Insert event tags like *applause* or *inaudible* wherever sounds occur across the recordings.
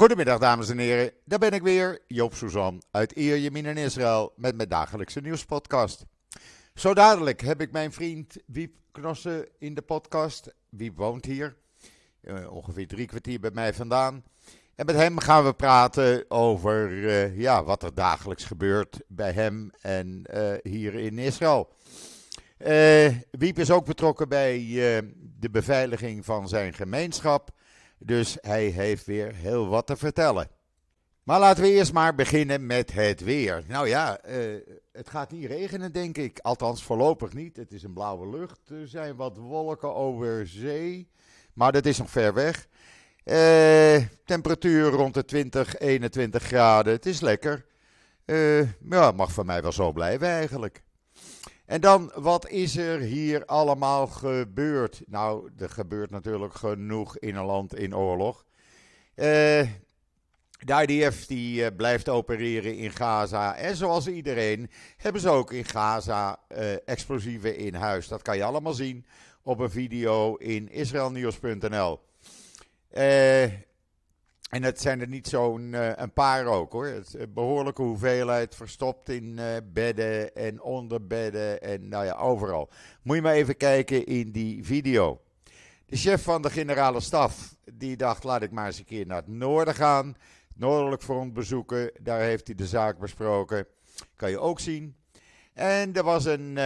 Goedemiddag dames en heren, daar ben ik weer, Joop Suzan uit Ierjemien in Israël met mijn dagelijkse nieuwspodcast. Zo dadelijk heb ik mijn vriend Wiep Knossen in de podcast. Wiep woont hier, uh, ongeveer drie kwartier bij mij vandaan. En met hem gaan we praten over uh, ja, wat er dagelijks gebeurt bij hem en uh, hier in Israël. Wiep is ook betrokken bij de beveiliging van zijn gemeenschap. Dus hij heeft weer heel wat te vertellen. Maar laten we eerst maar beginnen met het weer. Nou ja, uh, het gaat niet regenen, denk ik. Althans, voorlopig niet. Het is een blauwe lucht. Er zijn wat wolken over zee. Maar dat is nog ver weg. Uh, temperatuur rond de 20, 21 graden. Het is lekker. Uh, ja, mag van mij wel zo blijven eigenlijk. En dan, wat is er hier allemaal gebeurd? Nou, er gebeurt natuurlijk genoeg in een land in oorlog. Uh, de IDF die uh, blijft opereren in Gaza. En zoals iedereen hebben ze ook in Gaza uh, explosieven in huis. Dat kan je allemaal zien op een video in israelnieuws.nl. Uh, en het zijn er niet zo'n uh, een paar ook hoor. Het is een behoorlijke hoeveelheid verstopt in uh, bedden en onder bedden en nou ja, overal. Moet je maar even kijken in die video. De chef van de generale staf, die dacht laat ik maar eens een keer naar het noorden gaan. Noordelijk front bezoeken, daar heeft hij de zaak besproken. Kan je ook zien. En er was een,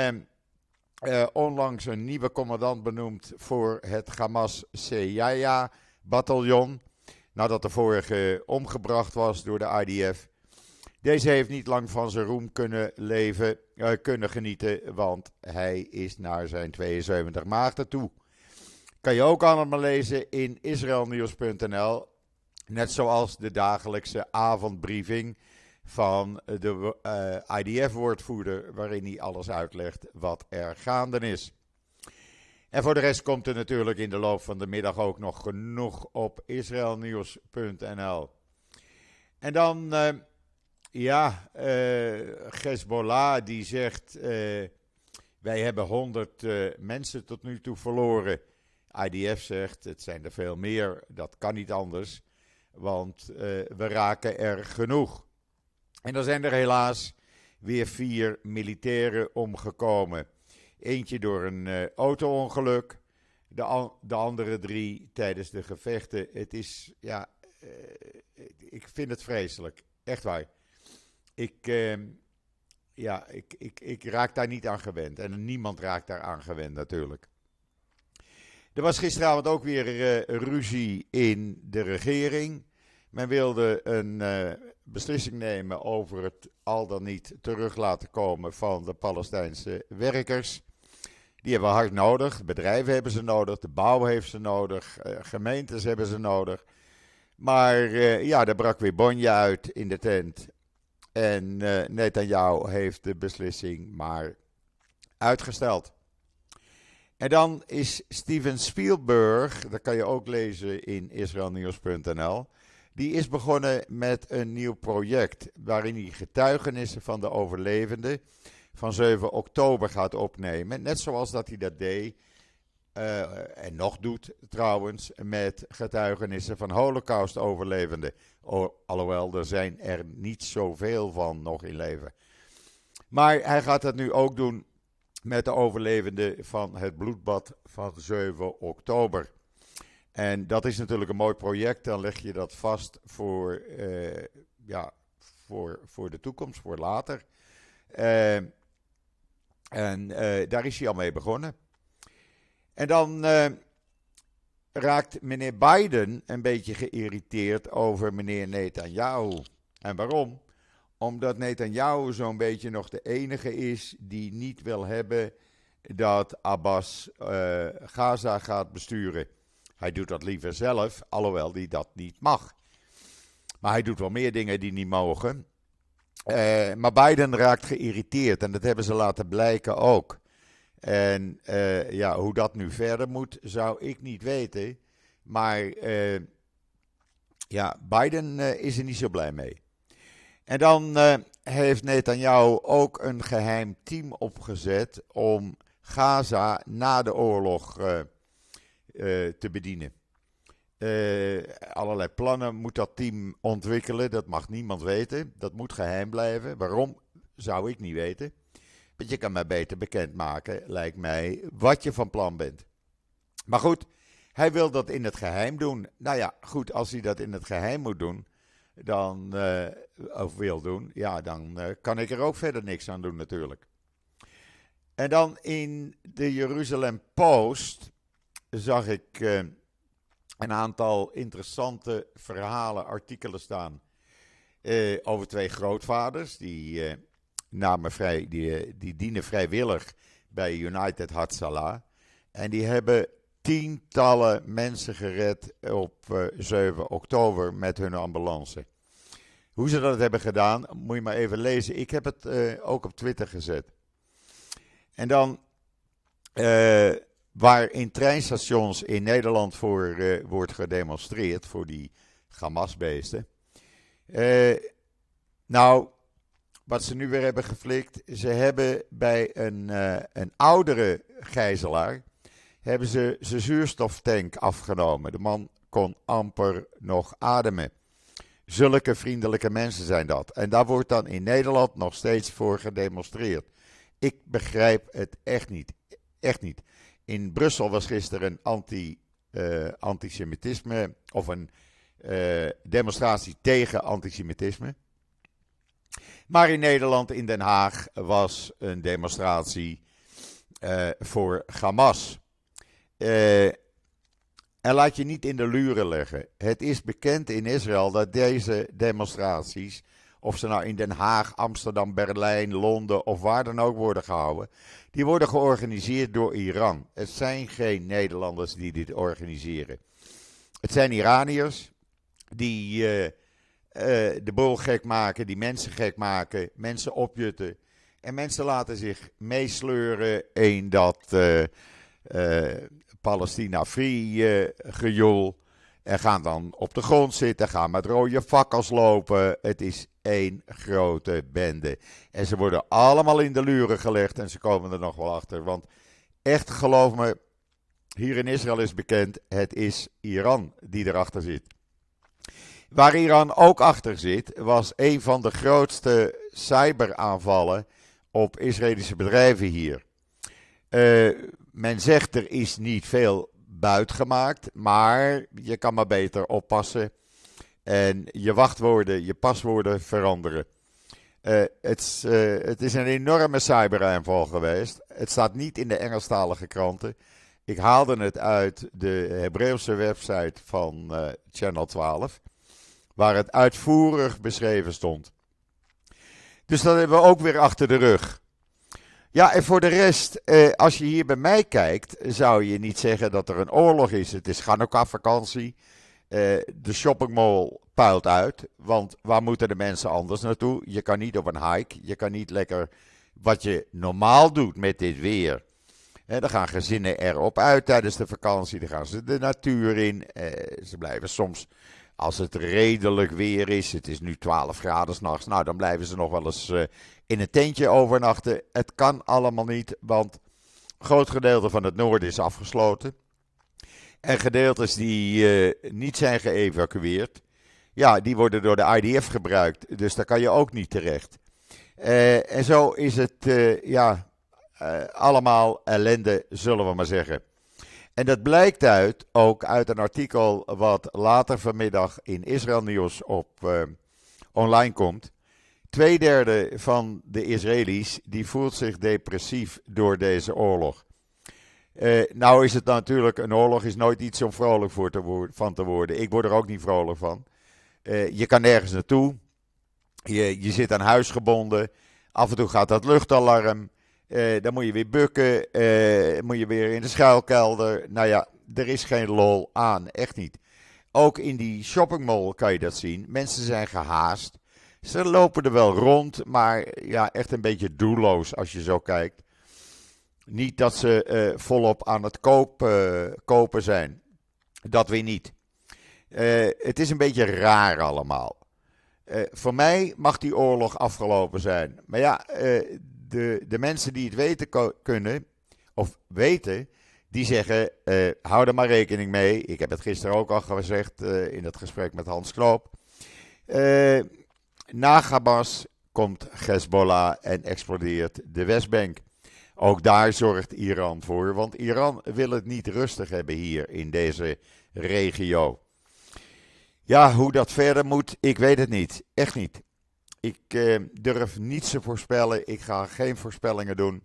uh, onlangs een nieuwe commandant benoemd voor het Hamas Seyaya bataljon nadat de vorige omgebracht was door de IDF. Deze heeft niet lang van zijn roem kunnen leven, uh, kunnen genieten, want hij is naar zijn 72 maagden toe. Kan je ook allemaal lezen in israelnieuws.nl, net zoals de dagelijkse avondbriefing van de eh, IDF-woordvoerder, waarin hij alles uitlegt wat er gaande is. En voor de rest komt er natuurlijk in de loop van de middag ook nog genoeg op israelnieuws.nl. En dan, uh, ja, uh, Hezbollah die zegt, uh, wij hebben 100 mensen tot nu toe verloren. IDF zegt, het zijn er veel meer, dat kan niet anders, want we raken er genoeg. En dan zijn er helaas weer vier militairen omgekomen. Eentje door een uh, auto-ongeluk. De, de, andere drie tijdens de gevechten. Het is, ja, uh, ik vind het vreselijk. Echt waar. Ik, uh, ja, ik, ik, ik raak daar niet aan gewend. En niemand raakt daar aan gewend natuurlijk. Er was gisteravond ook weer ruzie in de regering. Men wilde een beslissing nemen over het al dan niet terug laten komen van de Palestijnse werkers. Die hebben we hard nodig. Bedrijven hebben ze nodig. De bouw heeft ze nodig. Uh, gemeentes hebben ze nodig. Maar uh, ja, er brak weer bonje uit in de tent. En uh, Netanyahu heeft de beslissing maar uitgesteld. En dan is Steven Spielberg, dat kan je ook lezen in israelnieuws.nl. Die is begonnen met een nieuw project waarin hij getuigenissen van de overlevenden van 7 oktober gaat opnemen. Net zoals dat hij dat deed. Uh, en nog doet trouwens met getuigenissen van Holocaust-overlevenden. Alhoewel, er zijn er niet zoveel van nog in leven. Maar hij gaat dat nu ook doen met de overlevenden van het bloedbad van 7 oktober. En dat is natuurlijk een mooi project. Dan leg je dat vast voor, uh, ja, voor, voor de toekomst, voor later. Uh, en uh, daar is hij al mee begonnen. En dan raakt meneer Biden een beetje geïrriteerd over meneer Netanyahu. En waarom? Omdat Netanyahu zo'n beetje nog de enige is die niet wil hebben dat Abbas Gaza gaat besturen. Hij doet dat liever zelf, alhoewel hij dat niet mag. Maar hij doet wel meer dingen die niet mogen. Uh, maar Biden raakt geïrriteerd en dat hebben ze laten blijken ook. En uh, ja, hoe dat nu verder moet, zou ik niet weten. Maar uh, ja, Biden is er niet zo blij mee. En dan heeft Netanyahu ook een geheim team opgezet om Gaza na de oorlog te bedienen. Uh, allerlei plannen moet dat team ontwikkelen. Dat mag niemand weten. Dat moet geheim blijven. Waarom zou ik niet weten. Want je kan mij beter bekendmaken, lijkt mij, wat je van plan bent. Maar goed, hij wil dat in het geheim doen. Nou ja, goed, als hij dat in het geheim moet doen, dan, uh, of wil doen, ja, dan kan ik er ook verder niks aan doen natuurlijk. En dan in de Jeruzalem Post zag ik uh, een aantal interessante verhalen, artikelen staan over twee grootvaders die namen vrij, die, die dienen vrijwillig bij United Hatzalah. En die hebben tientallen mensen gered op 7 eh, oktober met hun ambulance. Hoe ze dat hebben gedaan, moet je maar even lezen. Ik heb het ook op Twitter gezet. En dan, waar in treinstations in Nederland voor wordt gedemonstreerd, voor die Hamas-beesten. nou, wat ze nu weer hebben geflikt, ze hebben bij een, een oudere gijzelaar hebben ze zijn zuurstoftank afgenomen. De man kon amper nog ademen. Zulke vriendelijke mensen zijn dat. En daar wordt dan in Nederland nog steeds voor gedemonstreerd. Ik begrijp het echt niet. Echt niet. In Brussel was gisteren een anti, uh, antisemitisme of een uh, demonstratie tegen antisemitisme. Maar in Nederland, in Den Haag, was een demonstratie uh, voor Hamas. En laat je niet in de luren leggen. Het is bekend in Israël dat deze demonstraties, of ze nou in Den Haag, Amsterdam, Berlijn, Londen of waar dan ook worden gehouden, die worden georganiseerd door Iran. Het zijn geen Nederlanders die dit organiseren. Het zijn Iraniërs die uh, uh, de boel gek maken, die mensen gek maken, mensen opjutten. En mensen laten zich meesleuren in dat Palestina Free gejoel. En gaan dan op de grond zitten, gaan met rode fakkels lopen. Het is één grote bende. En ze worden allemaal in de luren gelegd en ze komen er nog wel achter. Want echt, geloof me, hier in Israël is bekend, het is Iran die erachter zit. Waar Iran ook achter zit, was een van de grootste cyberaanvallen op Israëlische bedrijven hier. Uh, men zegt er is niet veel buit gemaakt, maar je kan maar beter oppassen en je wachtwoorden, je paswoorden veranderen. Uh, het, uh, het, is een enorme cyberaanval geweest. Het staat niet in de Engelstalige kranten. Ik haalde het uit de Hebreeuwse website van uh, Channel 12, waar het uitvoerig beschreven stond. Dus dat hebben we ook weer achter de rug. Ja, en voor de rest, eh, als je hier bij mij kijkt, zou je niet zeggen dat er een oorlog is. Het is Hanukkah-vakantie. Eh, de shoppingmall puilt uit. Want waar moeten de mensen anders naartoe? Je kan niet op een hike. Je kan niet lekker wat je normaal doet met dit weer. Eh, dan gaan gezinnen erop uit tijdens de vakantie. Dan gaan ze de natuur in. Eh, ze blijven soms, als het redelijk weer is, het is nu 12 graden s'nachts. Nou, dan blijven ze nog wel eens eh, in een tentje overnachten. Het kan allemaal niet, want een groot gedeelte van het noorden is afgesloten. En gedeeltes die uh, niet zijn geëvacueerd, ja, die worden door de IDF gebruikt. Dus daar kan je ook niet terecht. Uh, en zo is het, uh, ja, allemaal ellende, zullen we maar zeggen. En dat blijkt uit, ook uit een artikel wat later vanmiddag in Israël Nieuws op online komt. Tweederde van de Israëli's die voelt zich depressief door deze oorlog. Uh, nou is het natuurlijk, een oorlog is nooit iets om vrolijk voor te van te worden. Ik word er ook niet vrolijk van. Uh, je kan nergens naartoe. Je, je zit aan huis gebonden. Af en toe gaat dat luchtalarm. Uh, dan moet je weer bukken. moet je weer in de schuilkelder. Nou ja, er is geen lol aan. Echt niet. Ook in die shoppingmall kan je dat zien. Mensen zijn gehaast. Ze lopen er wel rond, maar ja, echt een beetje doelloos als je zo kijkt. Niet dat ze uh, volop aan het koop, uh, kopen zijn. Dat weer niet. Uh, het is een beetje raar allemaal. voor mij mag die oorlog afgelopen zijn. Maar ja, de, de mensen die het weten kunnen, of weten, Die zeggen, hou er maar rekening mee. Ik heb het gisteren ook al gezegd in het gesprek met Hans Knoop. Na Hamas komt Hezbollah en explodeert de Westbank. Ook daar zorgt Iran voor, want Iran wil het niet rustig hebben hier in deze regio. Ja, hoe dat verder moet, ik weet het niet. Echt niet. Ik eh, durf niets te voorspellen. Ik ga geen voorspellingen doen.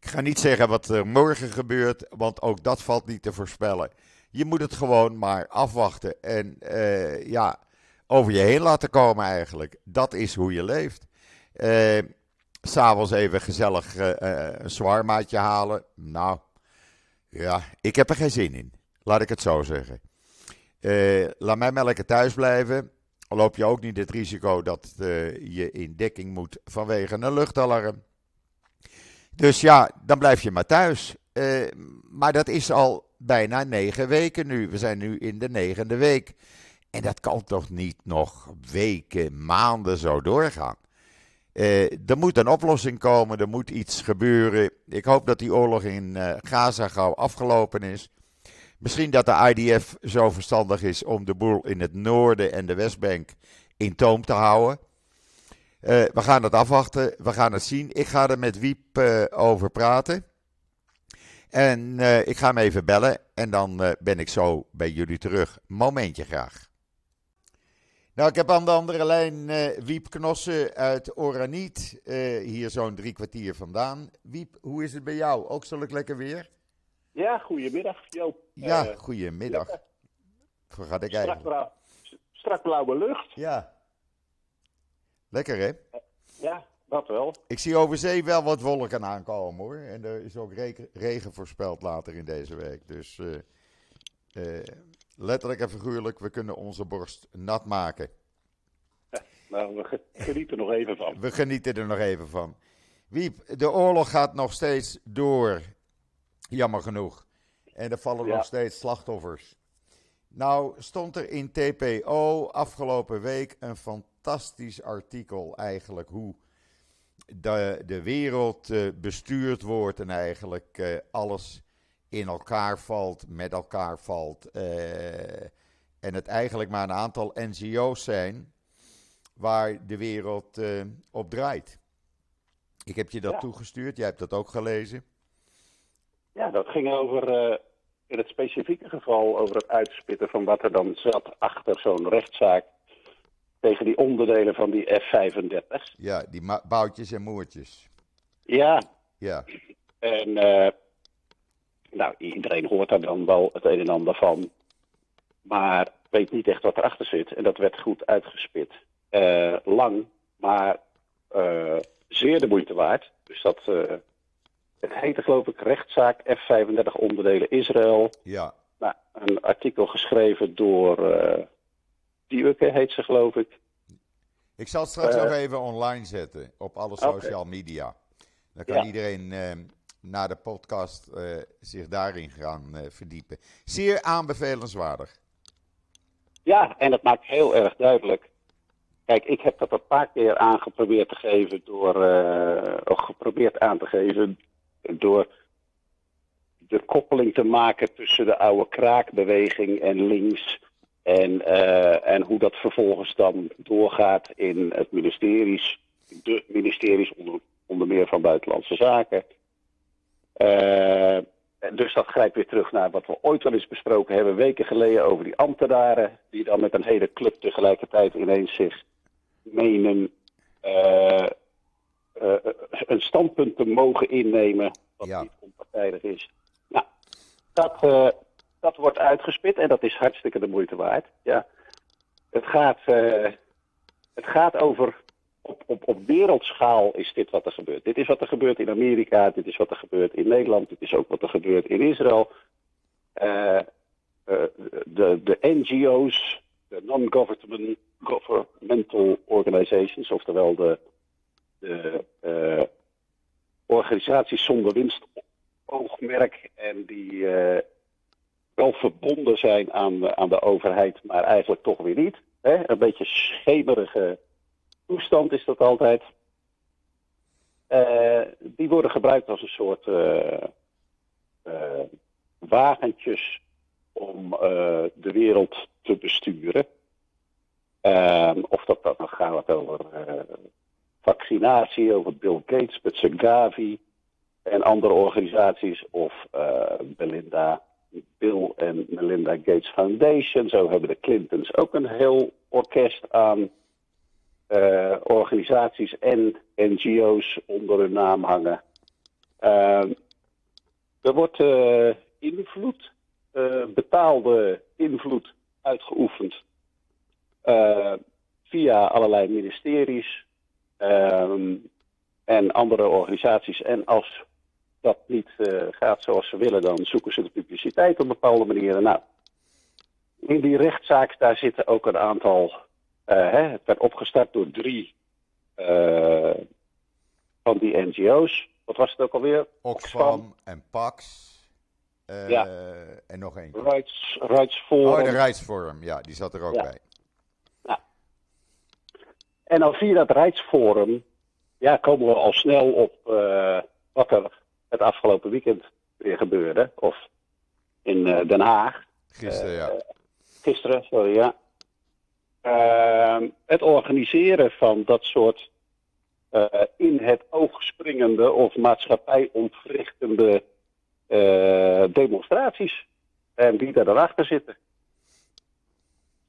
Ik ga niet zeggen wat er morgen gebeurt, want ook dat valt niet te voorspellen. Je moet het gewoon maar afwachten en uh, ja, over je heen laten komen eigenlijk. Dat is hoe je leeft. Uh, S'avonds even gezellig uh, een zwaarmaatje halen. Nou, ja, ik heb er geen zin in. Laat ik het zo zeggen. Laat mij maar lekker thuis blijven. Loop je ook niet het risico dat je in dekking moet vanwege een luchtalarm. Dus ja, dan blijf je maar thuis. Maar dat is al bijna negen weken nu. We zijn nu in de negende week. En dat kan toch niet nog weken, maanden zo doorgaan. Uh, er moet een oplossing komen, er moet iets gebeuren. Ik hoop dat die oorlog in uh, Gaza gauw afgelopen is. Misschien dat de IDF zo verstandig is om de boel in het noorden en de Westbank in toom te houden. Uh, we gaan het afwachten, we gaan het zien. Ik ga er met Wiep over praten. En ik ga hem even bellen en dan ben ik zo bij jullie terug. Momentje graag. Nou, ik heb aan de andere lijn uh, Wiep Knossen uit Oraniet, uh, hier zo'n drie kwartier vandaan. Wiep, hoe is het bij jou? Ook zal ik lekker weer? Ja, goedemiddag Joop. Ja, uh, goedemiddag. Waar gaat ik strak eigenlijk? Blauw, strak blauwe lucht. Ja. Lekker hè? Ja, dat wel. Ik zie over zee wel wat wolken aankomen hoor. En er is ook regen voorspeld later in deze week. Dus letterlijk en figuurlijk, we kunnen onze borst nat maken. Nou, we genieten er nog even van. We genieten er nog even van. Wiep, de oorlog gaat nog steeds door. Jammer genoeg. En er vallen ja. nog steeds slachtoffers. Nou, stond er in TPO afgelopen week een fantastisch artikel eigenlijk hoe de, de wereld uh, bestuurd wordt en eigenlijk uh, alles in elkaar valt, met elkaar valt. Uh, en het eigenlijk maar een aantal NGO's zijn waar de wereld uh, op draait. Ik heb je dat ja. toegestuurd, jij hebt dat ook gelezen. Ja, dat ging over, uh, in het specifieke geval, over het uitspitten van wat er dan zat achter zo'n rechtszaak tegen die onderdelen van die F-35. Ja, die boutjes en moertjes. Ja. Ja. En nou, iedereen hoort daar dan wel het een en ander van. Maar weet niet echt wat erachter zit. En dat werd goed uitgespit. Uh, lang, maar uh, zeer de moeite waard. Dus dat. Uh, het heette, geloof ik, rechtszaak F-35 onderdelen Israël. Ja. Nou, een artikel geschreven door. Dieuke heet ze, geloof ik. Ik zal het straks nog even online zetten op alle social okay. media. Dan kan ja. iedereen naar de podcast uh, zich daarin gaan uh, verdiepen. Zeer aanbevelenswaardig. Ja, en dat maakt heel erg duidelijk. Kijk, ik heb dat een paar keer aangeprobeerd te geven door, of geprobeerd aan te geven door de koppeling te maken tussen de oude kraakbeweging en links. En, en hoe dat vervolgens dan doorgaat in het ministeries, de ministeries onder, onder meer van Buitenlandse Zaken. Uh, dus dat grijpt weer terug naar wat we ooit wel eens besproken hebben, weken geleden, over die ambtenaren. Die dan met een hele club tegelijkertijd ineens zich menen uh, uh, een standpunt te mogen innemen. Wat ja. niet onpartijdig is. Nou, dat, dat wordt uitgespit en dat is hartstikke de moeite waard. Ja. Het, gaat, het gaat over op, op, wereldschaal is dit wat er gebeurt. Dit is wat er gebeurt in Amerika, dit is wat er gebeurt in Nederland, dit is ook wat er gebeurt in Israël. Uh, uh, de, de NGO's, de non-governmental organizations, oftewel de, uh, organisaties zonder winstoogmerk en die wel verbonden zijn aan, aan de overheid, maar eigenlijk toch weer niet. Hè? Een beetje schemerige toestand is dat altijd. Uh, die worden gebruikt als een soort uh, wagentjes om de wereld te besturen. Ehm, of dat dan nog gaat over vaccinatie, over Bill Gates met zijn Gavi en andere organisaties, of Belinda Bill en Melinda Gates Foundation. Zo hebben de Clintons ook een heel orkest aan uh, organisaties en NGO's onder hun naam hangen. Uh, er wordt uh, invloed, betaalde invloed uitgeoefend via allerlei ministeries ehm, en andere organisaties. En als dat niet gaat zoals ze willen, dan zoeken ze de publiciteit op bepaalde manieren. Nou, in die rechtszaak daar zitten ook een aantal hè, het werd opgestart door drie uh, van die NGO's. Wat was het ook alweer? Oxfam en Pax. Uh, ja. En nog één. Rights, Rights Forum. Oh, de Rights Forum, ja, die zat er ook ja. bij. Ja. En dan via dat Rights Forum ja, komen we al snel op wat er het afgelopen weekend weer gebeurde. Of in Den Haag. Gisteren, ja. Gisteren, sorry, ja. Uh, het organiseren van dat soort uh, in het oog springende of maatschappij ontwrichtende uh, demonstraties. En wie daar daarachter zitten.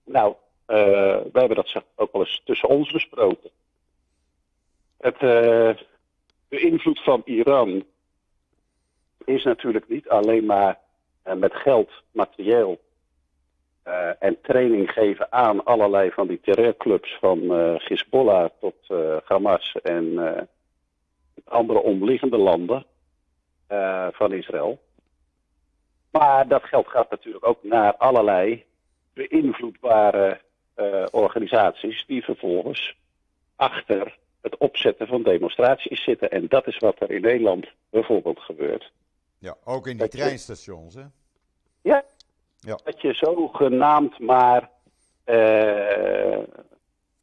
Nou, we hebben dat ook wel eens tussen ons besproken. Het, de invloed van Iran is natuurlijk niet alleen maar met geld, materieel uh, en training geven aan allerlei van die terreurclubs van uh, Hezbollah tot uh, Hamas en andere omliggende landen van Israël. Maar dat geld gaat natuurlijk ook naar allerlei beïnvloedbare organisaties die vervolgens achter het opzetten van demonstraties zitten. En dat is wat er in Nederland bijvoorbeeld gebeurt. Ja, ook in die treinstations, hè? Ja, Dat je zogenaamd maar uh,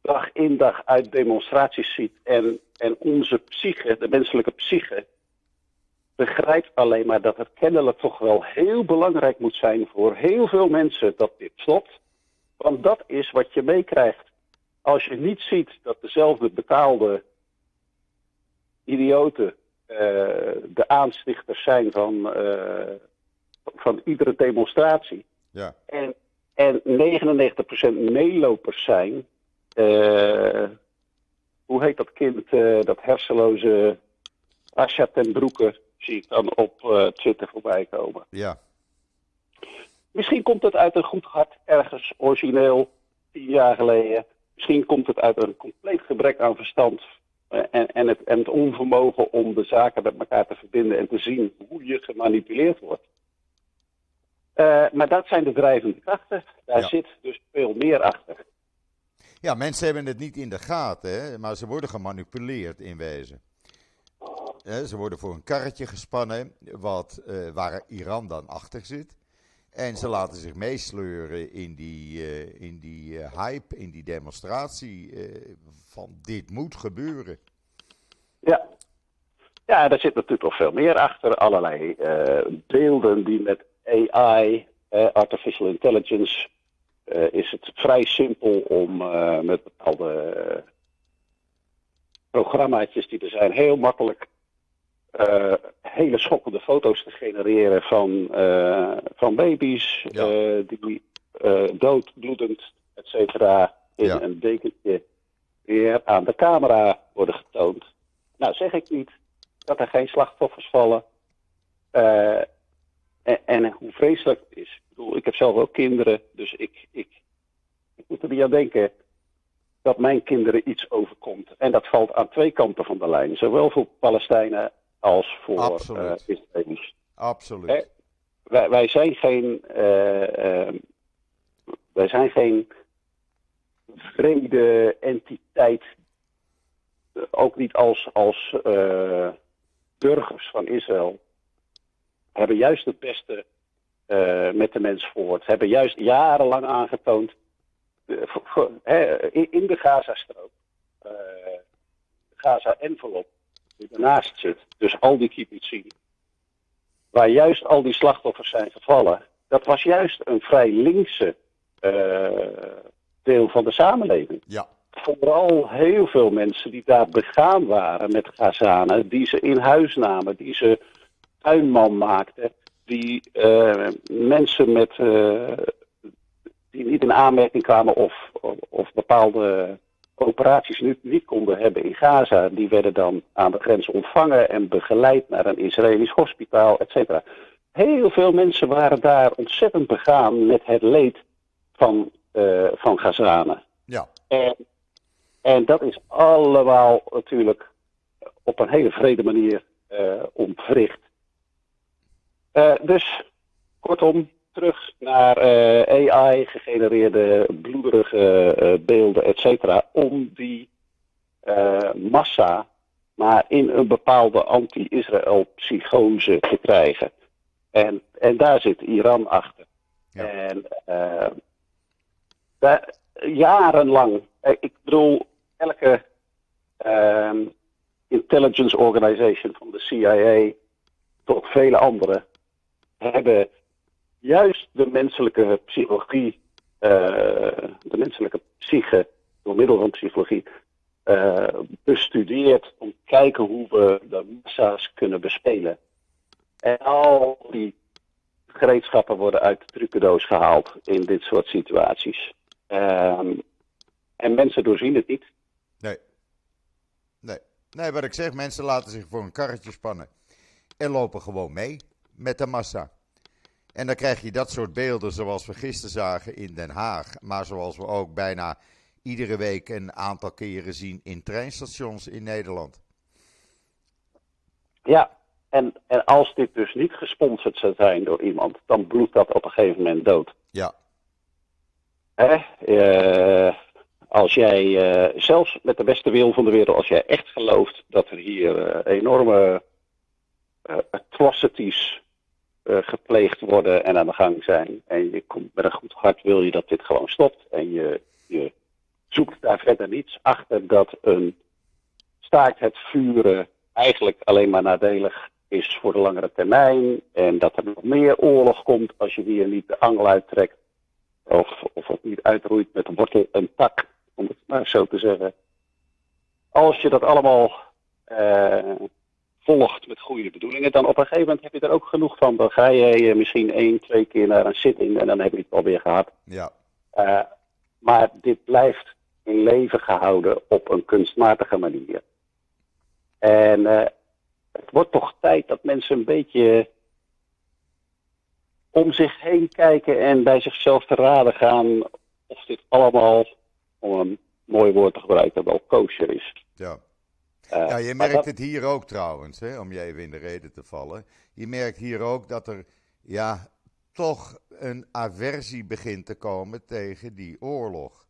dag in dag uit demonstraties ziet. En, en onze psyche, de menselijke psyche, begrijpt alleen maar dat het kennelijk toch wel heel belangrijk moet zijn voor heel veel mensen dat dit stopt. Want dat is wat je meekrijgt. Als je niet ziet dat dezelfde betaalde idioten uh, de aanstichters zijn van, uh, van iedere demonstratie. Ja. En, en 99% meelopers zijn. Uh, hoe heet dat kind, uh, dat hersenloze Asja ten Broeke, zie ik dan op uh, Twitter voorbij komen. Ja. Misschien komt het uit een goed hart ergens origineel, tien jaar geleden. Misschien komt het uit een compleet gebrek aan verstand en, en, het, en het onvermogen om de zaken met elkaar te verbinden en te zien hoe je gemanipuleerd wordt. Uh, maar dat zijn de drijvende krachten. Daar ja. zit dus veel meer achter. Ja, mensen hebben het niet in de gaten, hè, maar ze worden gemanipuleerd in wezen. He, ze worden voor een karretje gespannen, wat, uh, waar Iran dan achter zit. En ze laten zich meesleuren in die, uh, in die hype, in die demonstratie van dit moet gebeuren. Ja. ja, daar zit natuurlijk nog veel meer achter. Allerlei beelden die met AI, uh, artificial intelligence, uh, is het vrij simpel om uh, met bepaalde programmaatjes die er zijn, heel makkelijk hele schokkende foto's te genereren van, van baby's ja. die doodbloedend, et cetera, in ja. een dekentje weer aan de camera worden getoond. Nou zeg ik niet dat er geen slachtoffers vallen. En, en, hoe vreselijk het is. Ik bedoel, ik heb zelf ook kinderen, dus ik, ik, ik moet er niet aan denken dat mijn kinderen iets overkomt. En dat valt aan twee kanten van de lijn. Zowel voor Palestijnen als voor uh, Israëli's. Absoluut. Wij, wij, zijn geen. Uh, uh, wij zijn geen vrede entiteit. Ook niet als, als burgers van Israël hebben juist het beste uh, met de mens voort. Hebben juist jarenlang aangetoond uh, voor, voor, hè, in de Gazastrook, uh, Gaza-envelop, die ernaast zit, dus al die kibbutzim, waar juist al die slachtoffers zijn gevallen, dat was juist een vrij linkse deel van de samenleving. Ja. Vooral heel veel mensen die daar begaan waren met Gazanen, die ze in huis namen, die ze tuinman maakten, die uh, mensen met, uh, die niet in aanmerking kwamen of, of, of bepaalde operaties niet, niet konden hebben in Gaza, die werden dan aan de grens ontvangen en begeleid naar een Israëlisch hospitaal, et cetera. Heel veel mensen waren daar ontzettend begaan met het leed van, uh, van Gazanen. Ja. En, en dat is allemaal natuurlijk op een hele vrede manier uh, ontwricht. Uh, dus kortom, terug naar uh, AI-gegenereerde bloederige uh, beelden, et cetera, om die uh, massa maar in een bepaalde anti-Israël-psychose te krijgen. En, en daar zit Iran achter. Ja. En daar, jarenlang, ik bedoel, elke intelligence organization van de CIA tot vele andere hebben juist de menselijke psychologie, uh, de menselijke psyche, door middel van psychologie, uh, bestudeerd om te kijken hoe we de massa's kunnen bespelen. En al die gereedschappen worden uit de trucendoos gehaald in dit soort situaties. Um, en mensen doorzien het niet. Nee. Nee. Nee, wat ik zeg, mensen laten zich voor een karretje spannen. En lopen gewoon mee met de massa. En dan krijg je dat soort beelden zoals we gisteren zagen in Den Haag. Maar zoals we ook bijna iedere week een aantal keren zien in treinstations in Nederland. Ja, en, en als dit dus niet gesponsord zou zijn door iemand, dan bloedt dat op een gegeven moment dood. Ja. Hè? Uh, als jij, uh, zelfs met de beste wil van de wereld, als jij echt gelooft dat er hier uh, enorme atrocities gepleegd worden en aan de gang zijn. En je komt met een goed hart wil je dat dit gewoon stopt. En je, je zoekt daar verder niets achter dat een staakt het vuren eigenlijk alleen maar nadelig is voor de langere termijn. En dat er nog meer oorlog komt als je hier niet de angel uittrekt. Of, of het niet uitroeit met een wortel en tak, om het maar zo te zeggen. Als je dat allemaal uh, volgt met goede bedoelingen, dan op een gegeven moment heb je er ook genoeg van. Dan ga je misschien één, twee keer naar een zitting en dan heb je het alweer gehad. Ja. Uh, maar dit blijft in leven gehouden op een kunstmatige manier. En uh, het wordt toch tijd dat mensen een beetje om zich heen kijken en bij zichzelf te raden gaan of dit allemaal, om een mooi woord te gebruiken, wel kosher is. Ja. Uh, ja, je merkt dat... het hier ook trouwens, hè, om je even in de reden te vallen. Je merkt hier ook dat er ja, toch een aversie begint te komen tegen die oorlog.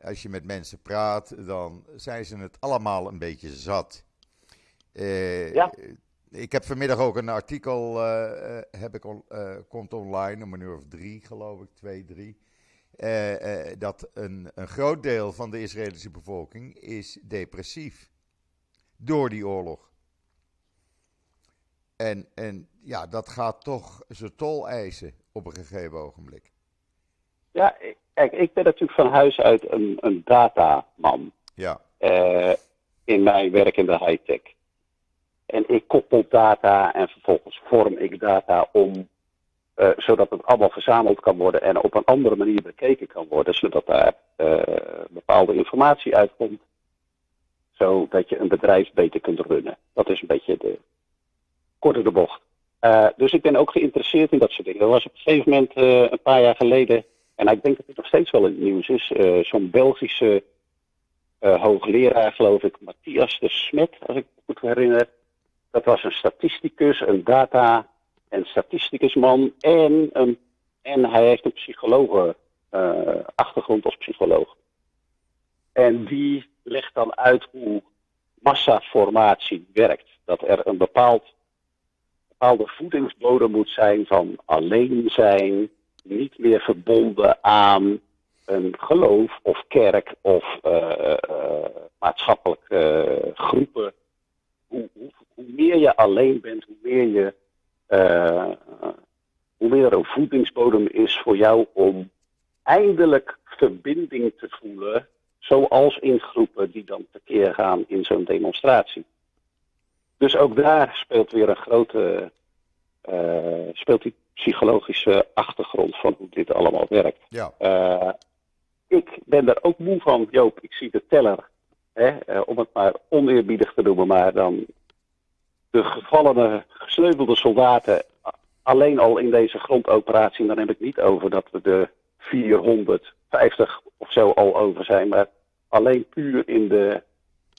Als je met mensen praat, dan zijn ze het allemaal een beetje zat. Uh, ja. Ik heb vanmiddag ook een artikel, uh, heb ik, komt online, om een uur of drie geloof ik, twee, drie. dat een, een groot deel van de Israëlische bevolking is depressief door die oorlog. En, en ja, dat gaat toch zijn tol eisen op een gegeven ogenblik. Ja, kijk, ik ben natuurlijk van huis uit een, een dataman. Ja. Uh, in mijn werk in de high-tech. En ik koppel data en vervolgens vorm ik data om, uh, zodat het allemaal verzameld kan worden en op een andere manier bekeken kan worden, zodat daar uh, bepaalde informatie uitkomt zodat je een bedrijf beter kunt runnen. Dat is een beetje de korte de bocht. Uh, dus ik ben ook geïnteresseerd in dat soort dingen. Er was op een gegeven moment uh, een paar jaar geleden, en ik denk dat het nog steeds wel in het nieuws is, uh, zo'n Belgische hoogleraar, geloof ik, Matthias de Smet, als ik me goed herinner. Dat was een statisticus, een data- en statisticusman en, een, en hij heeft een psycholoog achtergrond als psycholoog. En die legt dan uit hoe massaformatie werkt. Dat er een bepaald, bepaalde voedingsbodem moet zijn van alleen zijn, niet meer verbonden aan een geloof of kerk of uh, maatschappelijke uh, groepen. Hoe, hoe, meer je alleen bent, hoe meer je hoe meer een voedingsbodem is voor jou om eindelijk verbinding te voelen, zoals in groepen die dan tekeer gaan in zo'n demonstratie. Dus ook daar speelt weer een grote, uh, speelt die psychologische achtergrond van hoe dit allemaal werkt. Ja. Uh, ik ben er ook moe van, Joop. Ik zie de teller, hè, uh, om het maar oneerbiedig te noemen, maar dan de gevallene, gesneuvelde soldaten alleen al in deze grondoperatie, dan heb ik niet over dat we de 450 of zo al over zijn, maar alleen puur in de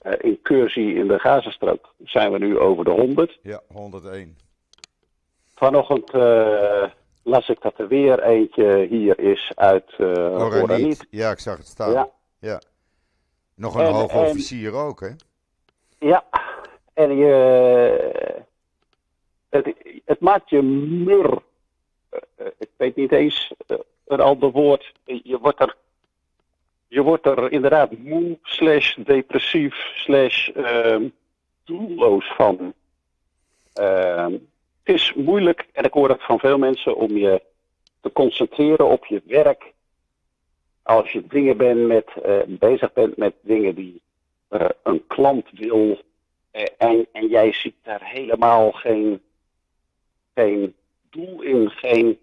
uh, incursie in de Gazastrook zijn we nu over de 100. Ja, 101. Vanochtend uh, las ik dat er weer eentje hier is uit uh, Oraniet. Ja, ik zag het staan. Ja. ja. Nog een hoge officier ook, hè? Ja, en je, het, het maakt je mur. ik weet niet eens een ander woord. Je wordt er, je wordt er inderdaad moe, slash depressief, slash uh, doelloos van. Uh, het is moeilijk, en ik hoor het van veel mensen, om je te concentreren op je werk. Als je dingen bent met, uh, bezig bent met dingen die uh, een klant wil. Uh, en, en jij ziet daar helemaal geen, geen doel in, geen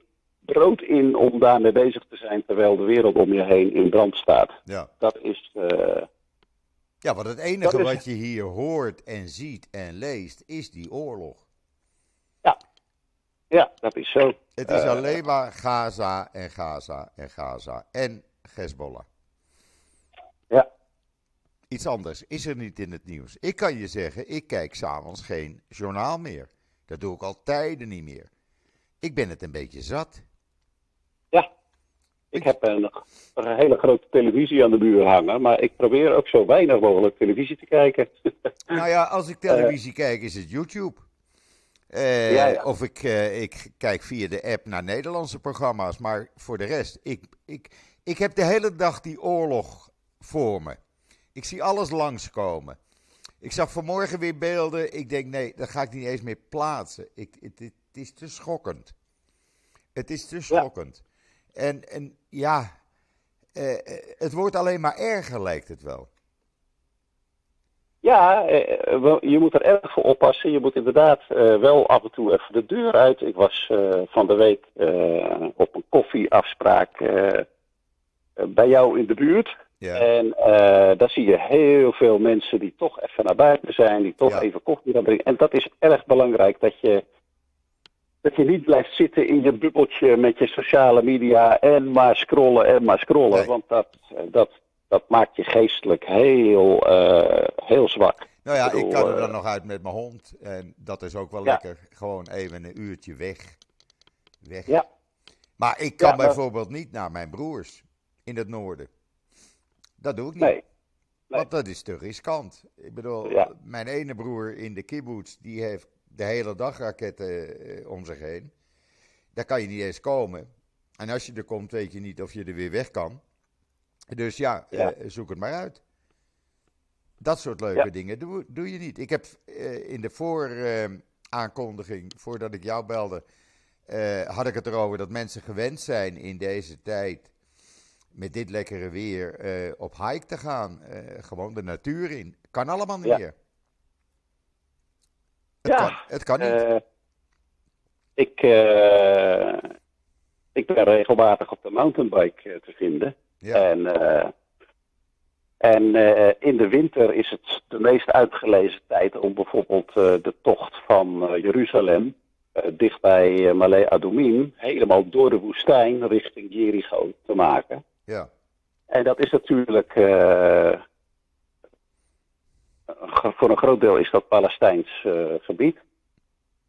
brood in om daarmee bezig te zijn terwijl de wereld om je heen in brand staat. Ja. Dat is. Uh, ja, want het enige is... wat je hier hoort en ziet en leest is die oorlog. Ja, ja dat is zo. Het is uh, alleen maar Gaza en Gaza en Gaza en Hezbollah. Ja. Iets anders is er niet in het nieuws. Ik kan je zeggen, ik kijk s'avonds geen journaal meer. Dat doe ik al tijden niet meer. Ik ben het een beetje zat. Ik heb een, een, hele grote televisie aan de muur hangen, maar ik probeer ook zo weinig mogelijk televisie te kijken. *laughs* Nou ja, als ik televisie uh, kijk, is het YouTube. Uh, ja, ja. Of ik, uh, ik kijk via de app naar Nederlandse programma's, maar voor de rest, ik, ik, ik heb de hele dag die oorlog voor me. Ik zie alles langskomen. Ik zag vanmorgen weer beelden. Ik denk, nee, dat ga ik niet eens meer plaatsen. Ik, het, het, het is te schokkend. Het is te schokkend. Ja. En, en ja, uh, het wordt alleen maar erger, lijkt het wel. Ja, uh, je moet er erg voor oppassen. Je moet inderdaad wel af en toe even de deur uit. Ik was van de week op een koffieafspraak bij jou in de buurt. Ja. En uh, daar zie je heel veel mensen die toch even naar buiten zijn, die toch Ja. even koffie gaan drinken. En dat is erg belangrijk, dat je, dat je niet blijft zitten in je bubbeltje met je sociale media en maar scrollen en maar scrollen. Nee. Want dat, dat, dat maakt je geestelijk heel, eh, heel zwak. Nou ja, ik bedoel, kan er eh, dan nog uit met mijn hond. En dat is ook wel Ja. lekker. Gewoon even een uurtje weg. Weg. Ja. Maar ik kan Ja, bijvoorbeeld niet naar mijn broers in het noorden. Dat doe ik niet. Nee. nee. Want dat is te riskant. Ik bedoel, Ja. mijn ene broer in de kibbutz, die heeft de hele dag raketten eh, om zich heen. Daar kan je niet eens komen. En als je er komt, weet je niet of je er weer weg kan. Dus ja, Ja. eh, zoek het maar uit. Dat soort leuke Ja. dingen doe, doe je niet. Ik heb eh, in de vooraankondiging, voordat ik jou belde, had ik het erover dat mensen gewend zijn in deze tijd met dit lekkere weer op hike te gaan. gewoon de natuur in. Kan allemaal niet Ja. meer. Het, Ja, kan, het kan niet. Eh, ik, eh, ik ben regelmatig op de mountainbike eh, te vinden. ja. En, en in de winter is het de meest uitgelezen tijd om bijvoorbeeld de tocht van Jeruzalem, dicht bij Malé Adumim, helemaal door de woestijn richting Jericho te maken. ja. En dat is natuurlijk, voor een groot deel is dat Palestijns eh, gebied.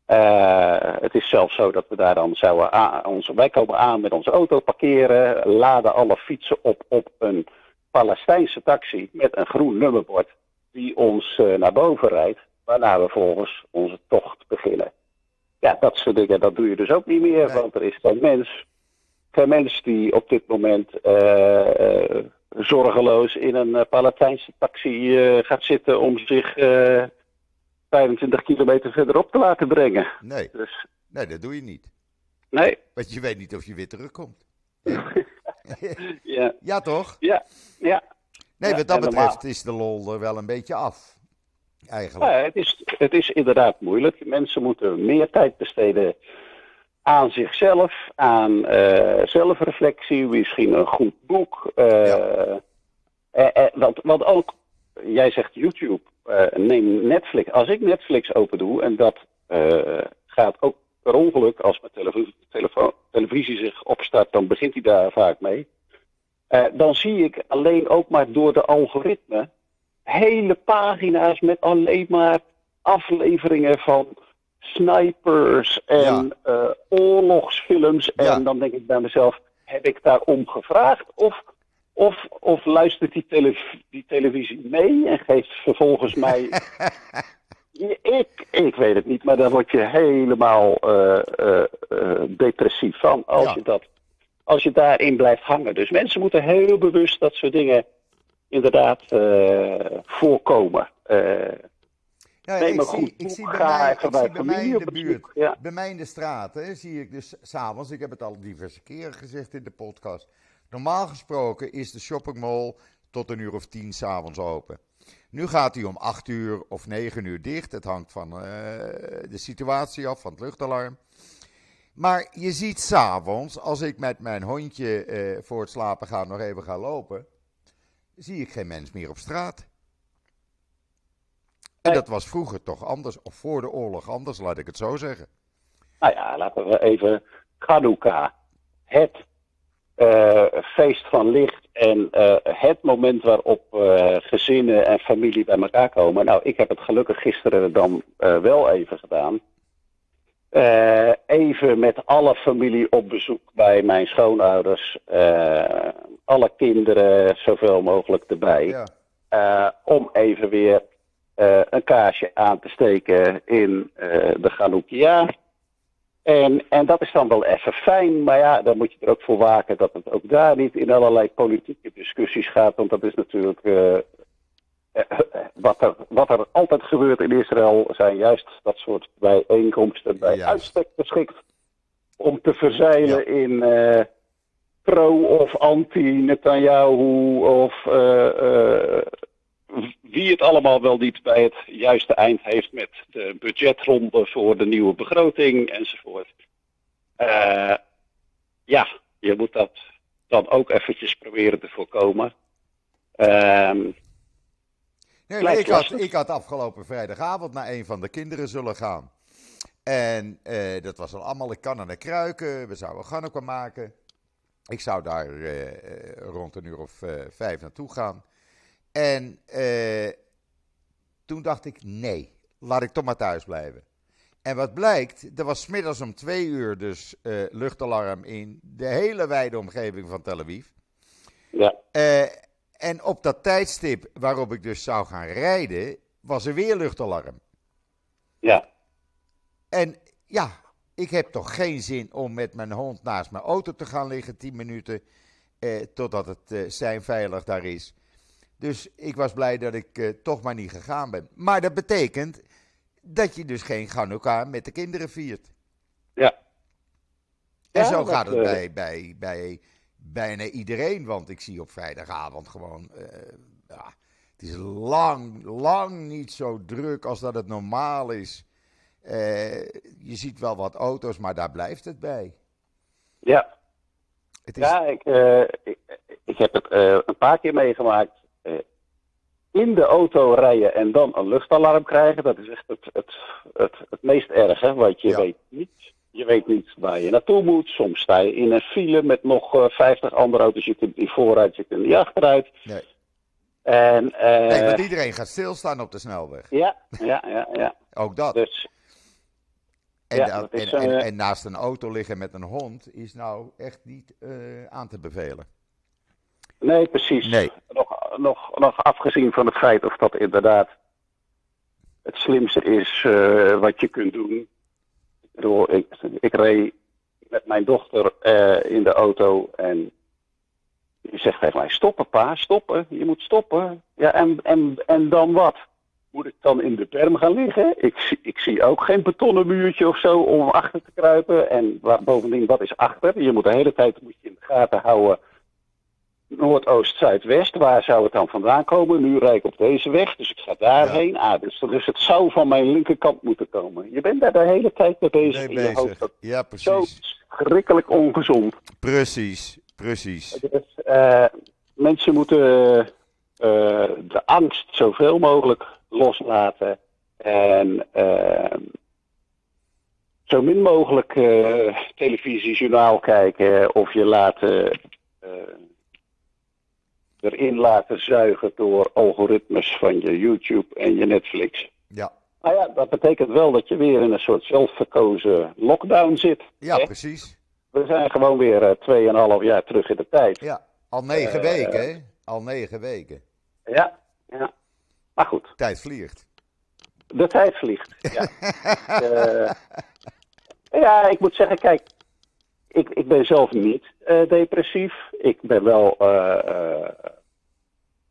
Eh, het is zelfs zo dat we daar dan zouden aan, onze, wij komen aan met onze auto parkeren, laden alle fietsen op op een Palestijnse taxi met een groen nummerbord die ons eh, naar boven rijdt, waarna we volgens onze tocht beginnen. Ja, dat soort dingen, dat doe je dus ook niet meer, Nee. want er is geen mens, geen mens die op dit moment zorgeloos in een eh, Palestijnse taxi eh, gaat zitten om zich eh, 25 kilometer verderop te laten brengen. Nee. Dus Nee, dat doe je niet. Nee. Want je weet niet of je weer terugkomt. *laughs* ja. ja, toch? Ja, ja. Nee, wat dat betreft is de lol er wel een beetje af. Eigenlijk. Ja, het, is, het is inderdaad moeilijk. Mensen moeten meer tijd besteden aan zichzelf, aan eh, zelfreflectie, misschien een goed boek. eh, Ja. eh, want, want ook, jij zegt YouTube, neem Netflix. Als ik Netflix open doe en dat gaat ook per ongeluk, als mijn televisie, telefoon, televisie zich opstart, dan begint hij daar vaak mee. Dan zie ik alleen ook maar door de algoritme hele pagina's met alleen maar afleveringen van snipers en eh, oorlogsfilms. En Ja. dan denk ik bij mezelf, heb ik daarom gevraagd? Of, of, of luistert die, telev- die televisie mee en geeft vervolgens mij... *laughs* Ik, ik weet het niet, maar daar word je helemaal eh, eh, depressief van als, Ja. je dat, als je daarin blijft hangen. Dus mensen moeten heel bewust dat soort dingen inderdaad voorkomen. Ja, neem ik, zie, ik zie bij mij, ik bij mij in de buurt, ja. bij mij in de straat, hè, zie ik dus s'avonds, ik heb het al diverse keren gezegd in de podcast. Normaal gesproken is de shoppingmall tot een uur of tien s'avonds open. Nu gaat hij om acht uur of negen uur dicht. Het hangt van eh, de situatie af, van het luchtalarm. Maar je ziet s'avonds, als ik met mijn hondje eh, voor het slapen gaan nog even ga lopen, zie ik geen mens meer op straat. En dat was vroeger toch anders, of voor de oorlog anders, laat ik het zo zeggen. Nou ja, laten we even Hanukkah. Het eh, feest van licht en eh, het moment waarop eh, gezinnen en familie bij elkaar komen. Nou, ik heb het gelukkig gisteren dan wel even gedaan. Even met alle familie op bezoek bij mijn schoonouders. Alle kinderen zoveel mogelijk erbij. Ja, om even weer een kaarsje aan te steken in eh, de Hanukkah. En, en dat is dan wel even fijn, maar ja, dan moet je er ook voor waken dat het ook daar niet in allerlei politieke discussies gaat. Want dat is natuurlijk eh, eh, wat, er, wat er altijd gebeurt in Israël, zijn juist dat soort bijeenkomsten bij Juist. uitstek geschikt om te verzeilen in eh, pro of anti-Netanyahu of eh, eh, wie het allemaal wel niet bij het juiste eind heeft met de budgetronde voor de nieuwe begroting enzovoort. Eh, ja, je moet dat dan ook eventjes proberen te voorkomen. Ehm, Nee, ik, had, ik had afgelopen vrijdagavond naar een van de kinderen zullen gaan. En eh, dat was al allemaal, ik kan en kruiken, we zouden Ganneke maken. Ik zou daar eh, rond een uur of vijf naartoe gaan. En eh, toen dacht ik, nee, laat ik toch maar thuis blijven. En wat blijkt, er was middags om twee uur dus eh, luchtalarm in de hele wijde omgeving van Tel Aviv. ja, Eh, en op dat tijdstip waarop ik dus zou gaan rijden, was er weer luchtalarm. ja, En ja, ik heb toch geen zin om met mijn hond naast mijn auto te gaan liggen, 10 minuten, eh, totdat het eh, zijn veilig daar is. Dus ik was blij dat ik eh, toch maar niet gegaan ben. Maar dat betekent dat je dus geen Hanukkah met de kinderen viert. ja. En Ja, zo gaat het eh, bij, bij, bij bijna iedereen. Want ik zie op vrijdagavond gewoon. eh, ja, het is lang, lang niet zo druk als dat het normaal is. Je ziet wel wat auto's, maar daar blijft het bij. ja. Het is, Ja, ik, ik, ik heb het een paar keer meegemaakt. Eh, in de auto rijden en dan een luchtalarm krijgen, dat is echt het, het, het, het meest erge. Want je Ja. weet niet. Je weet niet waar je naartoe moet. Soms sta je in een file met nog eh, 50 andere auto's. Je kunt niet vooruit, je kunt niet achteruit. nee. En, eh, Nee, want iedereen gaat stilstaan op de snelweg. ja, ja, ja, ja. *laughs* Ook dat. Dus En, ja, da- dat is, en, en, eh, en naast een auto liggen met een hond is nou echt niet eh, aan te bevelen. Nee, precies. Nee. Nog, nog, nog afgezien van het feit of dat inderdaad het slimste is eh, wat je kunt doen. Ik, ik, ik reed met mijn dochter eh, in de auto en die zegt tegen mij: stoppen, pa, stoppen. Je moet stoppen. Ja, en, en, en dan wat? Moet ik dan in de berm gaan liggen? Ik, zie- ik zie ook geen betonnen muurtje of zo om achter te kruipen. En bovendien, wat is achter? Je moet de hele tijd moet je in de gaten houden. Noordoost, Zuidwest, waar zou het dan vandaan komen? Nu rijd ik op deze weg, dus ik ga daarheen. Ah, dus, dus het zou van mijn linkerkant moeten komen. Je bent daar de hele tijd mee bezig mee in je hoofd. bezig. Ja, is zo precies. schrikkelijk ongezond. Precies, precies. Dus, eh, mensen moeten eh, de angst zoveel mogelijk loslaten. En eh, zo min mogelijk eh, televisiejournaal kijken. Of je laten, erin laten zuigen door algoritmes van je YouTube en je Netflix. Ja, Nou ja, dat betekent wel dat je weer in een soort zelfverkozen lockdown zit. ja hè? precies. We zijn gewoon weer eh, tweeënhalf jaar terug in de tijd. Ja, al negen Eh, weken, hè? Al negen weken. Ja, ja. Maar goed, Tijd vliegt. de tijd vliegt. Ja, *laughs* Eh, ja ik moet zeggen, kijk, ik, ik ben zelf niet eh, depressief. Ik ben wel eh, eh,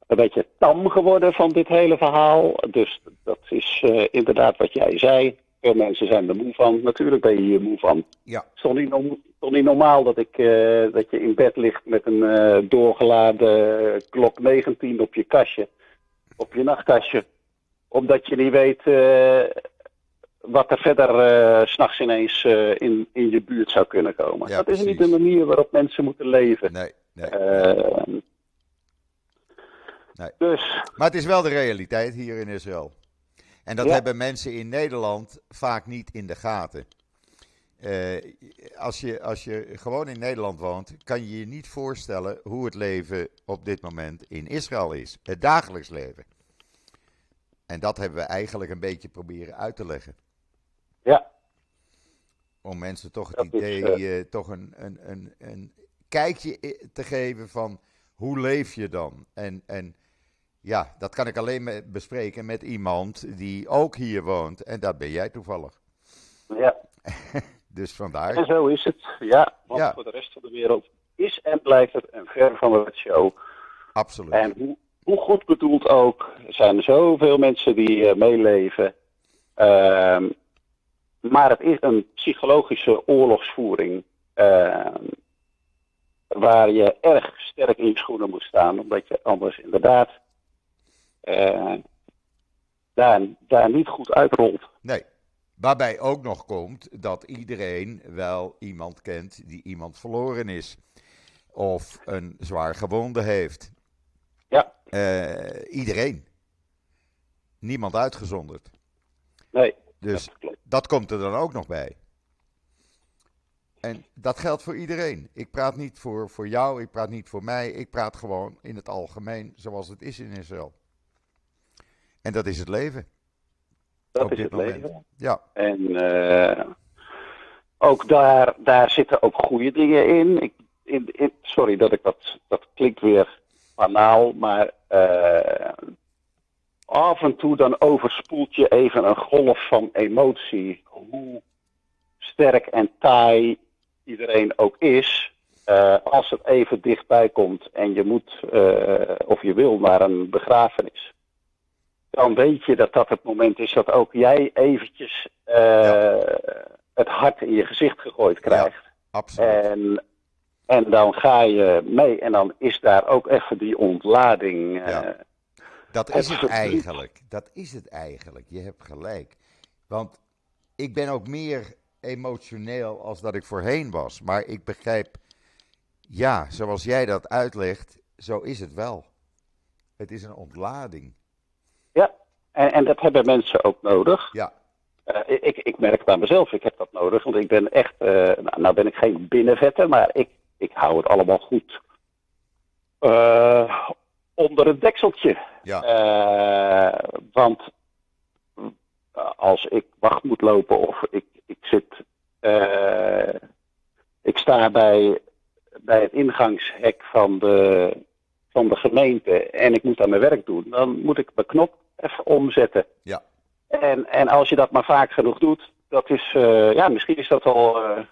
een beetje tam geworden van dit hele verhaal. Dus dat is eh, inderdaad wat jij zei. Veel mensen zijn er moe van. Natuurlijk ben je hier moe van. Ja, Het is toch niet, nom- toch niet normaal dat, ik, dat je in bed ligt met een doorgeladen klok 19 op je kastje, op je nachtkastje. Omdat je niet weet wat er verder s s'nachts ineens in, in je buurt zou kunnen komen. Ja, dat is niet de manier waarop mensen moeten leven. nee, nee. Eh, Nee. Dus, Maar het is wel de realiteit hier in Israël. En dat Ja. hebben mensen in Nederland vaak niet in de gaten. Eh, als, je, als je gewoon in Nederland woont, kan je je niet voorstellen hoe het leven op dit moment in Israël is. Het dagelijks leven. En dat hebben we eigenlijk een beetje proberen uit te leggen. ja, Om mensen toch het Dat is, idee, eh, toch een, een, een, een kijkje te geven van hoe leef je dan? En, en ja, dat kan ik alleen bespreken met iemand die ook hier woont. En dat ben jij toevallig. ja. *laughs* Dus En vandaar. zo is het. Ja, want Ja. voor de rest van de wereld is en blijft het een ver van het show. Absoluut. En hoe, hoe goed bedoeld ook, er zijn zoveel mensen die eh, meeleven. Ehm, maar het is een psychologische oorlogsvoering. ehm, waar je erg sterk in je schoenen moet staan, omdat je anders inderdaad eh, daar, daar niet goed uitrolt. Nee. Waarbij ook nog komt dat iedereen wel iemand kent die iemand verloren is. Of een zwaar gewonde heeft. Ja, Eh, iedereen. Niemand uitgezonderd. nee, Dus dat komt er dan ook nog bij. En dat geldt voor iedereen. Ik praat niet voor, voor jou, ik praat niet voor mij. Ik praat gewoon in het algemeen zoals het is in Israël. En dat is het leven. Dat is het moment. leven. Ja, En eh, ook daar, daar zitten ook goede dingen in. Ik, in, in. Sorry dat ik dat, dat klinkt weer banaal, maar eh, af en toe dan overspoelt je even een golf van emotie. Hoe sterk en taai iedereen ook is. eh, als het even dichtbij komt en je moet eh, of je wil naar een begrafenis dan weet je dat dat het moment is dat ook jij eventjes eh, het hart in je gezicht gegooid krijgt. absoluut. En, en dan ga je mee en dan is daar ook even die ontlading. Ja. Dat is het eigenlijk. Dat is het eigenlijk. Je hebt gelijk. Want ik ben ook meer emotioneel als dat ik voorheen was. Maar ik begrijp, ja, zoals jij dat uitlegt, zo is het wel. Het is een ontlading. Ja, en, en dat hebben mensen ook nodig. Ja, Eh, ik, ik merk bij mezelf, ik heb dat nodig, want ik ben echt, eh, nou, nou ben ik geen binnenvetter, maar ik, ik hou het allemaal goed eh, onder het dekseltje. ja, want als ik wacht moet lopen of ik, ik zit, eh, ik sta bij, bij het ingangshek van de, van de gemeente en ik moet aan mijn werk doen, dan moet ik mijn knop even omzetten. ja, En, en als je dat maar vaak genoeg doet, dat is, eh, ja, misschien is dat al eh,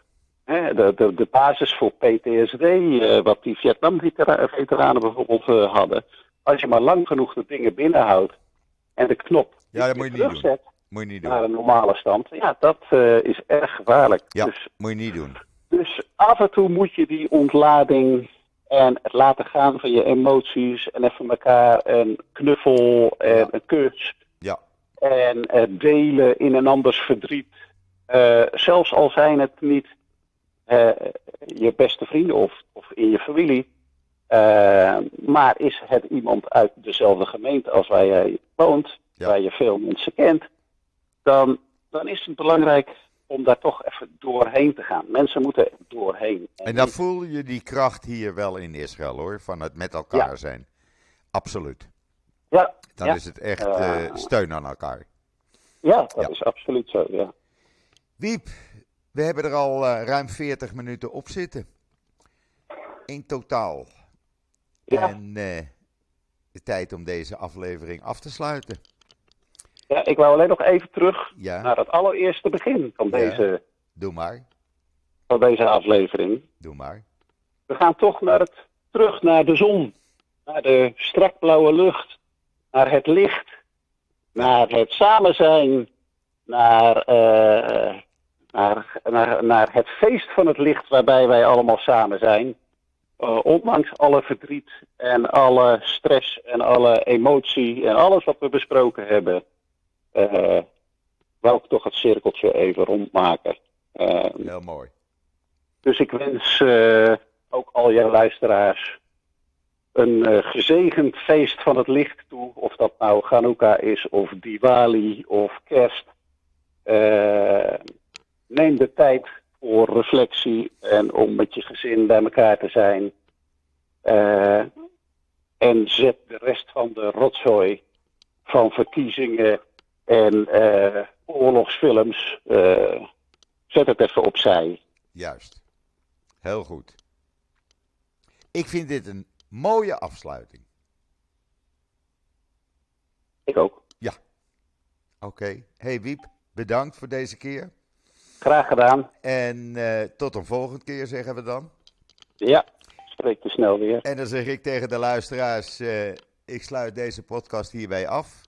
hè, de, de, de basis voor PTSD, wat die Vietnam-veteranen bijvoorbeeld hadden. Als je maar lang genoeg de dingen binnenhoudt en de knop Ja, dat moet je niet doen. Moet je niet naar doen. een normale stand, ja, dat eh, is erg gevaarlijk. Ja, Dus, moet je niet doen. dus af en toe moet je die ontlading en het laten gaan van je emoties en even elkaar een knuffel en Ja. een kus Ja, en eh, delen in een anders verdriet. Eh, zelfs al zijn het niet je beste vrienden of, of in je familie. maar is het iemand uit dezelfde gemeente als waar jij woont, Ja. waar je veel mensen kent, dan, dan is het belangrijk om daar toch even doorheen te gaan. Mensen moeten er doorheen. en dan voel je die kracht hier wel in Israël hoor, van het met elkaar Ja. zijn. Absoluut. ja, Dan ja, is het echt Eh. eh, steun aan elkaar. ja, dat Ja. is absoluut zo. Ja. Wiep, we hebben er al eh, ruim 40 minuten op zitten. In totaal. Ja. En de tijd om deze aflevering af te sluiten. Ja, ik wou alleen nog even terug Ja, naar het allereerste begin van Ja. deze, doe maar. van deze aflevering. Doe maar. We gaan toch naar het, terug naar de zon, naar de strakblauwe lucht, naar het licht, naar het samen zijn, naar, eh, naar, naar, naar het feest van het licht waarbij wij allemaal samen zijn. Eh, ondanks alle verdriet en alle stress en alle emotie en alles wat we besproken hebben, eh wou ik toch het cirkeltje even rondmaken. Eh, Heel mooi. dus ik wens eh, ook al jouw luisteraars een gezegend feest van het licht toe. Of dat nou Hanukkah is, of Diwali, of Kerst. Neem de tijd voor reflectie en om met je gezin bij elkaar te zijn. En zet de rest van de rotzooi van verkiezingen en eh, oorlogsfilms, eh, zet het even opzij. Juist. Heel goed. Ik vind dit een mooie afsluiting. Ik ook. Oké. Hey Wiep, bedankt voor deze keer. Graag gedaan. En eh, tot een volgende keer zeggen we dan. Ja, spreek je snel weer. En dan zeg ik tegen de luisteraars, ik sluit deze podcast hierbij af.